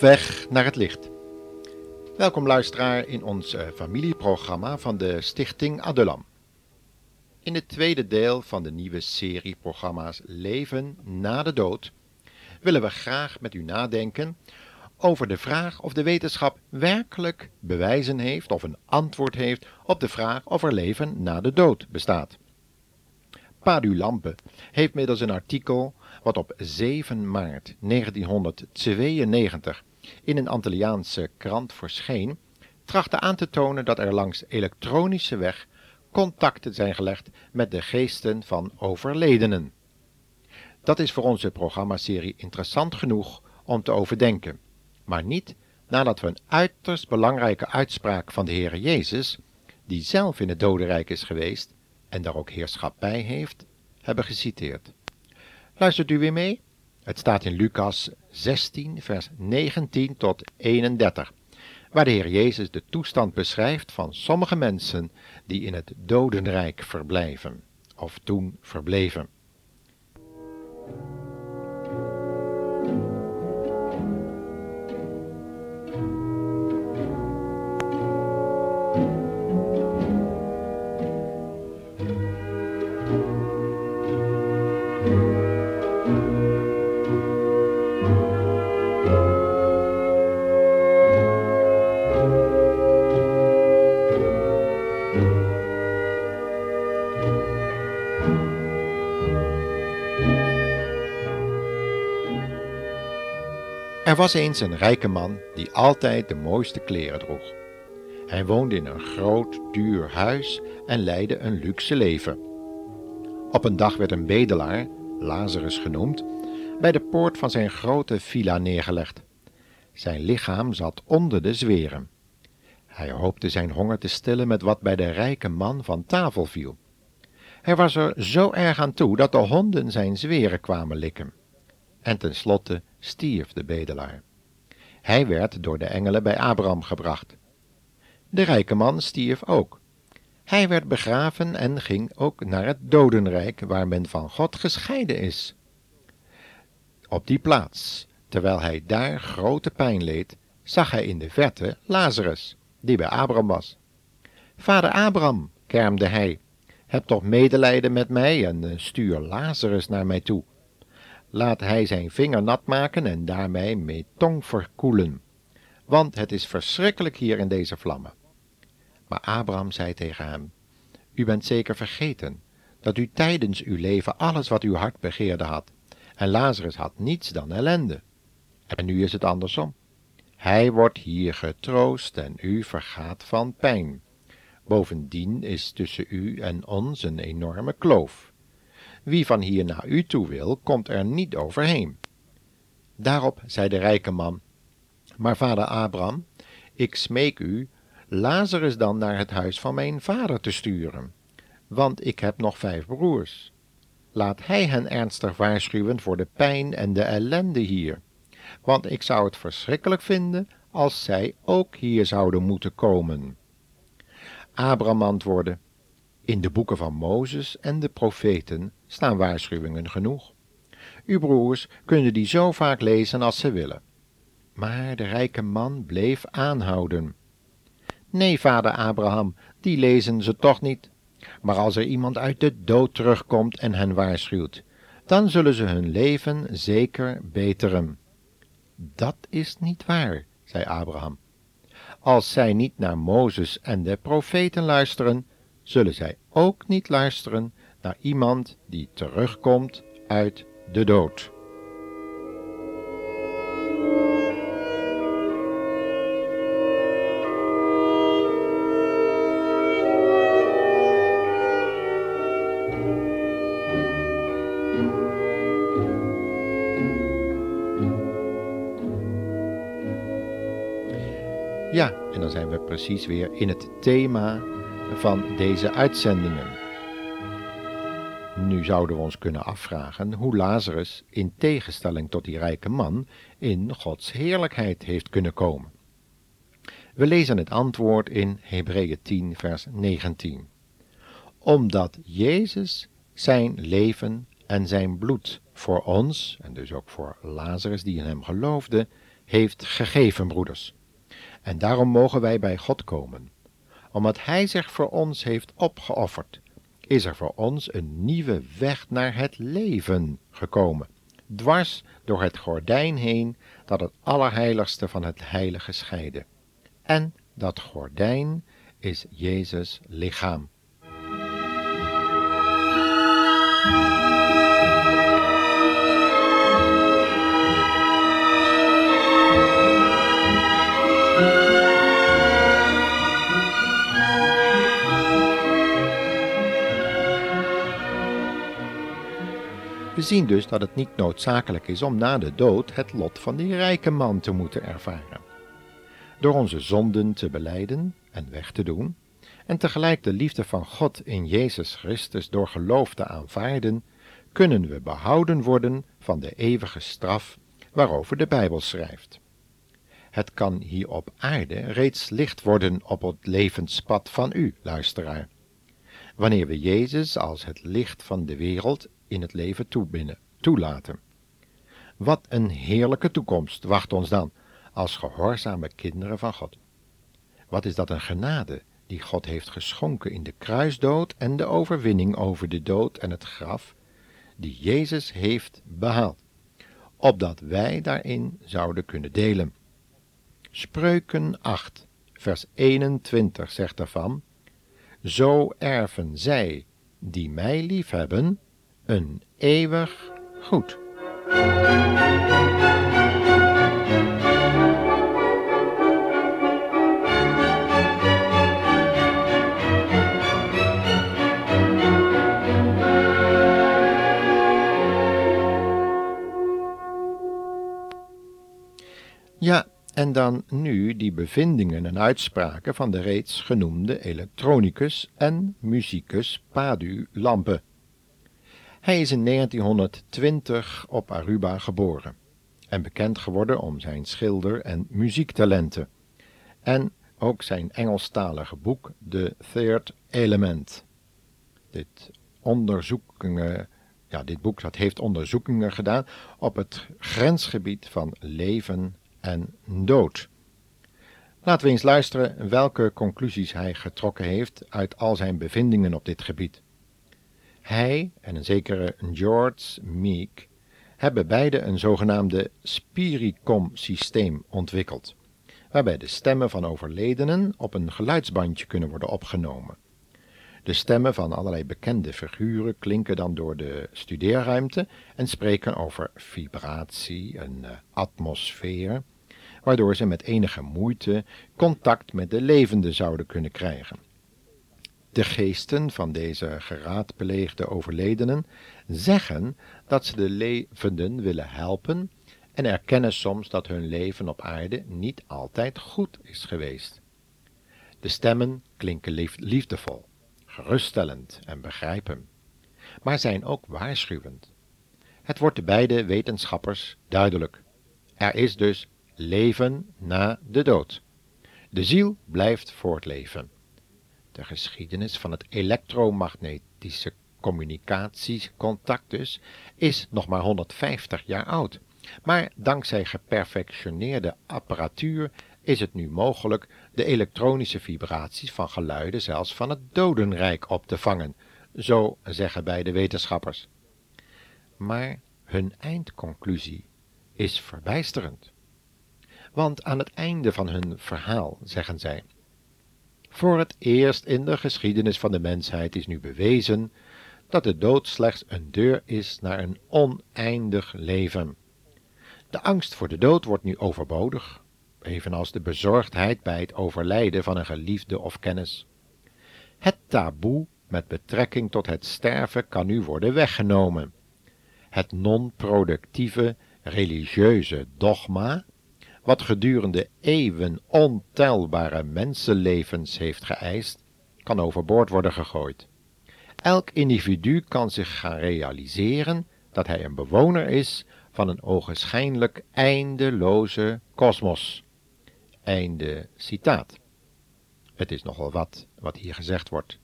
Weg naar het licht. Welkom luisteraar in ons eh, familieprogramma van de Stichting Adulam. In het tweede deel van de nieuwe serie programma's Leven na de dood willen we graag met u nadenken over de vraag of de wetenschap werkelijk bewijzen heeft of een antwoord heeft op de vraag of er leven na de dood bestaat. Padu Lampe heeft middels een artikel wat op 7 maart 1992 in een Antilliaanse krant verscheen, trachtte aan te tonen dat er langs elektronische weg contacten zijn gelegd met de geesten van overledenen. Dat is voor onze programmaserie interessant genoeg om te overdenken, maar niet nadat we een uiterst belangrijke uitspraak van de Heer Jezus, die zelf in het dodenrijk is geweest en daar ook heerschappij heeft, hebben geciteerd. Luistert u weer mee? Het staat in Lucas 16, vers 19 tot 31, waar de Heer Jezus de toestand beschrijft van sommige mensen die in het dodenrijk verblijven, of toen verbleven. Er was eens een rijke man die altijd de mooiste kleren droeg. Hij woonde in een groot, duur huis en leidde een luxe leven. Op een dag werd een bedelaar, Lazarus genoemd, bij de poort van zijn grote villa neergelegd. Zijn lichaam zat onder de zweren. Hij hoopte zijn honger te stillen met wat bij de rijke man van tafel viel. Hij was er zo erg aan toe dat de honden zijn zweren kwamen likken. En tenslotte stierf de bedelaar. Hij werd door de engelen bij Abraham gebracht. De rijke man stierf ook. Hij werd begraven en ging ook naar het dodenrijk, waar men van God gescheiden is. Op die plaats, terwijl hij daar grote pijn leed, zag hij in de verte Lazarus, die bij Abraham was. Vader Abraham, kermde hij, heb toch medelijden met mij en eh, stuur Lazarus naar mij toe laat hij zijn vinger nat maken en daarmee met tong verkoelen, want het is verschrikkelijk hier in deze vlammen. Maar Abraham zei tegen hem, U bent zeker vergeten dat u tijdens uw leven alles wat uw hart begeerde had, en Lazarus had niets dan ellende. En nu is het andersom. Hij wordt hier getroost en u vergaat van pijn. Bovendien is tussen u en ons een enorme kloof. Wie van hier naar u toe wil, komt er niet overheen. Daarop zei de rijke man, maar vader Abraham, ik smeek u, Lazarus dan naar het huis van mijn vader te sturen, want ik heb nog vijf broers. Laat hij hen ernstig waarschuwen voor de pijn en de ellende hier, want ik zou het verschrikkelijk vinden als zij ook hier zouden moeten komen. Abraham antwoordde, in de boeken van Mozes en de profeten staan waarschuwingen genoeg. Uw broers kunnen die zo vaak lezen als ze willen. Maar de rijke man bleef aanhouden. Nee, vader Abraham, die lezen ze toch niet. Maar als er iemand uit de dood terugkomt en hen waarschuwt, dan zullen ze hun leven zeker beteren. Dat is niet waar, zei Abraham. Als zij niet naar Mozes en de profeten luisteren, zullen zij ook niet luisteren naar iemand die terugkomt uit de dood. Ja, en dan zijn we precies weer in het thema van deze uitzendingen. Nu zouden we ons kunnen afvragen hoe Lazarus, in tegenstelling tot die rijke man, in Gods heerlijkheid heeft kunnen komen. We lezen het antwoord in Hebreeën 10, vers 19. Omdat Jezus zijn leven en zijn bloed voor ons, en dus ook voor Lazarus die in hem geloofde, heeft gegeven, broeders. En daarom mogen wij bij God komen. Omdat Hij zich voor ons heeft opgeofferd, is er voor ons een nieuwe weg naar het leven gekomen, dwars door het gordijn heen dat het allerheiligste van het heilige scheidde. En dat gordijn is Jezus lichaam. We zien dus dat het niet noodzakelijk is om na de dood het lot van die rijke man te moeten ervaren. Door onze zonden te beleiden en weg te doen, en tegelijk de liefde van God in Jezus Christus door geloof te aanvaarden, kunnen we behouden worden van de eeuwige straf waarover de Bijbel schrijft. Het kan hier op aarde reeds licht worden op het levenspad van u, luisteraar. Wanneer we Jezus als het licht van de wereld in het leven toelaten. Wat een heerlijke toekomst wacht ons dan als gehoorzame kinderen van God. Wat is dat een genade die God heeft geschonken in de kruisdood en de overwinning over de dood en het graf, die Jezus heeft behaald, opdat wij daarin zouden kunnen delen. Spreuken 8, vers 21 zegt ervan, Zo erven zij die mij liefhebben, een eeuwig goed. Ja, en dan nu die bevindingen en uitspraken van de reeds genoemde elektronicus en muzikus Padu Lampe. Hij is in 1920 op Aruba geboren en bekend geworden om zijn schilder- en muziektalenten en ook zijn Engelstalige boek The Third Element. Dit, onderzoekingen, ja, dit boek dat heeft onderzoekingen gedaan op het grensgebied van leven en dood. Laten we eens luisteren welke conclusies hij getrokken heeft uit al zijn bevindingen op dit gebied. Hij en een zekere George Meek hebben beide een zogenaamde Spiricom-systeem ontwikkeld, waarbij de stemmen van overledenen op een geluidsbandje kunnen worden opgenomen. De stemmen van allerlei bekende figuren klinken dan door de studeerruimte en spreken over vibratie, een uh, atmosfeer, waardoor ze met enige moeite contact met de levende zouden kunnen krijgen. De geesten van deze geraadpleegde overledenen zeggen dat ze de levenden willen helpen en erkennen soms dat hun leven op aarde niet altijd goed is geweest. De stemmen klinken liefdevol, geruststellend en begrijpen, maar zijn ook waarschuwend. Het wordt de beide wetenschappers duidelijk. Er is dus leven na de dood. De ziel blijft voortleven. De geschiedenis van het elektromagnetische communicatiecontact dus is nog maar 150 jaar oud. Maar dankzij geperfectioneerde apparatuur is het nu mogelijk de elektronische vibraties van geluiden zelfs van het dodenrijk op te vangen, zo zeggen beide wetenschappers. Maar hun eindconclusie is verbijsterend. Want aan het einde van hun verhaal zeggen zij voor het eerst in de geschiedenis van de mensheid is nu bewezen dat de dood slechts een deur is naar een oneindig leven. De angst voor de dood wordt nu overbodig, evenals de bezorgdheid bij het overlijden van een geliefde of kennis. Het taboe met betrekking tot het sterven kan nu worden weggenomen. Het non-productieve religieuze dogma wat gedurende eeuwen ontelbare mensenlevens heeft geëist, kan overboord worden gegooid. Elk individu kan zich gaan realiseren dat hij een bewoner is van een ogenschijnlijk eindeloze kosmos. Einde citaat. Het is nogal wat wat hier gezegd wordt.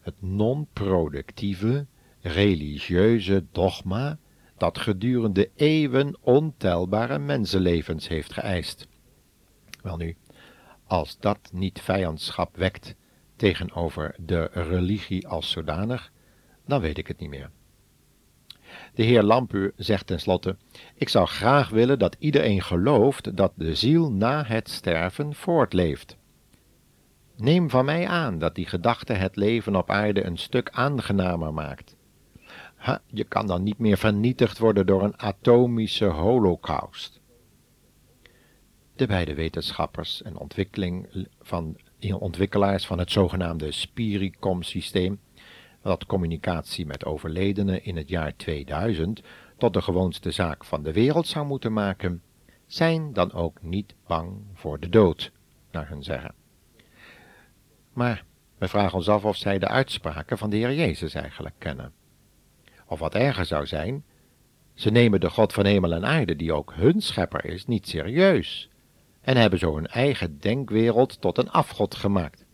Het non-productieve religieuze dogma dat gedurende eeuwen ontelbare mensenlevens heeft geëist. Welnu, als dat niet vijandschap wekt tegenover de religie als zodanig, dan weet ik het niet meer. De heer Lampu zegt tenslotte: Ik zou graag willen dat iedereen gelooft dat de ziel na het sterven voortleeft. Neem van mij aan dat die gedachte het leven op aarde een stuk aangenamer maakt. Je kan dan niet meer vernietigd worden door een atomische holocaust. De beide wetenschappers en ontwikkeling van, ontwikkelaars van het zogenaamde Spiricom-systeem dat communicatie met overledenen in het jaar 2000 tot de gewoonste zaak van de wereld zou moeten maken, zijn dan ook niet bang voor de dood, naar hun zeggen. Maar we vragen ons af of zij de uitspraken van de Heer Jezus eigenlijk kennen. Of wat erger zou zijn, ze nemen de God van hemel en aarde, die ook hun schepper is, niet serieus en hebben zo hun eigen denkwereld tot een afgod gemaakt.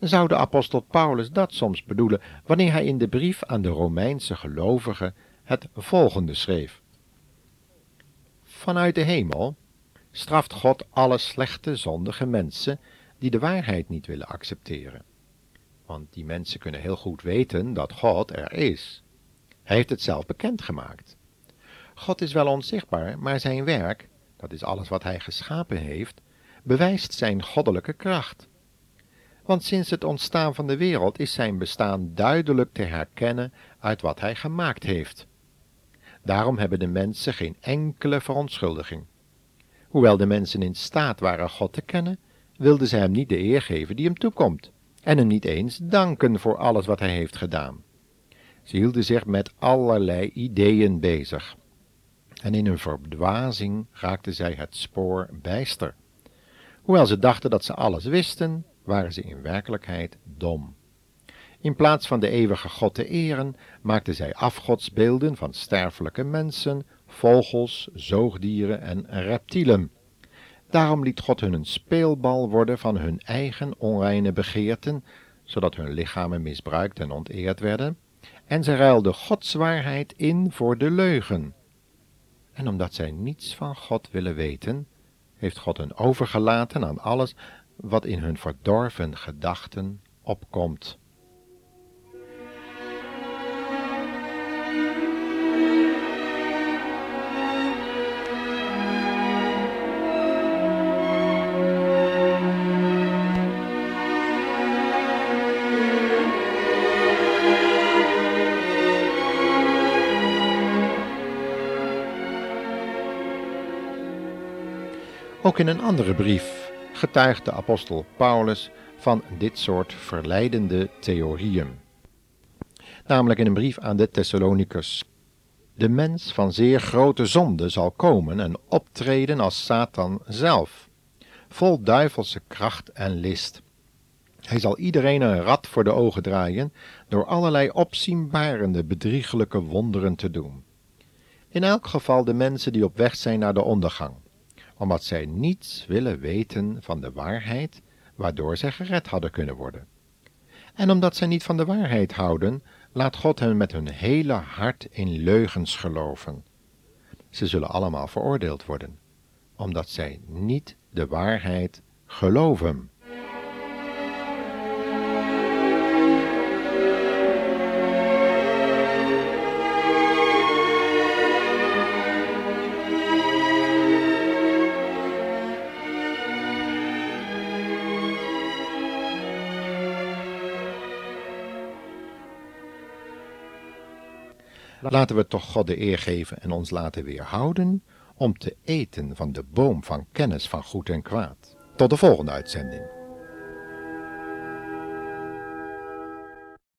Zou de apostel Paulus dat soms bedoelen wanneer hij in de brief aan de Romeinse gelovigen het volgende schreef? Vanuit de hemel straft God alle slechte, zondige mensen die de waarheid niet willen accepteren. Want die mensen kunnen heel goed weten dat God er is. Hij heeft het zelf bekendgemaakt. God is wel onzichtbaar, maar zijn werk, dat is alles wat hij geschapen heeft, bewijst zijn goddelijke kracht want sinds het ontstaan van de wereld is zijn bestaan duidelijk te herkennen uit wat hij gemaakt heeft. Daarom hebben de mensen geen enkele verontschuldiging. Hoewel de mensen in staat waren God te kennen, wilden ze hem niet de eer geven die hem toekomt, en hem niet eens danken voor alles wat hij heeft gedaan. Ze hielden zich met allerlei ideeën bezig, en in hun verdwazing raakten zij het spoor bijster. Hoewel ze dachten dat ze alles wisten, waren ze in werkelijkheid dom. In plaats van de eeuwige God te eren, maakten zij afgodsbeelden van sterfelijke mensen, vogels, zoogdieren en reptielen. Daarom liet God hun een speelbal worden van hun eigen onreine begeerten, zodat hun lichamen misbruikt en onteerd werden, en ze ruilden Gods waarheid in voor de leugen. En omdat zij niets van God willen weten, heeft God hen overgelaten aan alles wat in hun verdorven gedachten opkomt. Ook in een andere brief getuigt de apostel Paulus van dit soort verleidende theorieën. Namelijk in een brief aan de Thessalonicus. De mens van zeer grote zonde zal komen en optreden als Satan zelf, vol duivelse kracht en list. Hij zal iedereen een rad voor de ogen draaien door allerlei opzienbarende bedriegelijke wonderen te doen. In elk geval de mensen die op weg zijn naar de ondergang omdat zij niets willen weten van de waarheid, waardoor zij gered hadden kunnen worden. En omdat zij niet van de waarheid houden, laat God hen met hun hele hart in leugens geloven. Ze zullen allemaal veroordeeld worden, omdat zij niet de waarheid geloven. Laten we toch God de eer geven en ons laten weerhouden om te eten van de boom van kennis van goed en kwaad. Tot de volgende uitzending.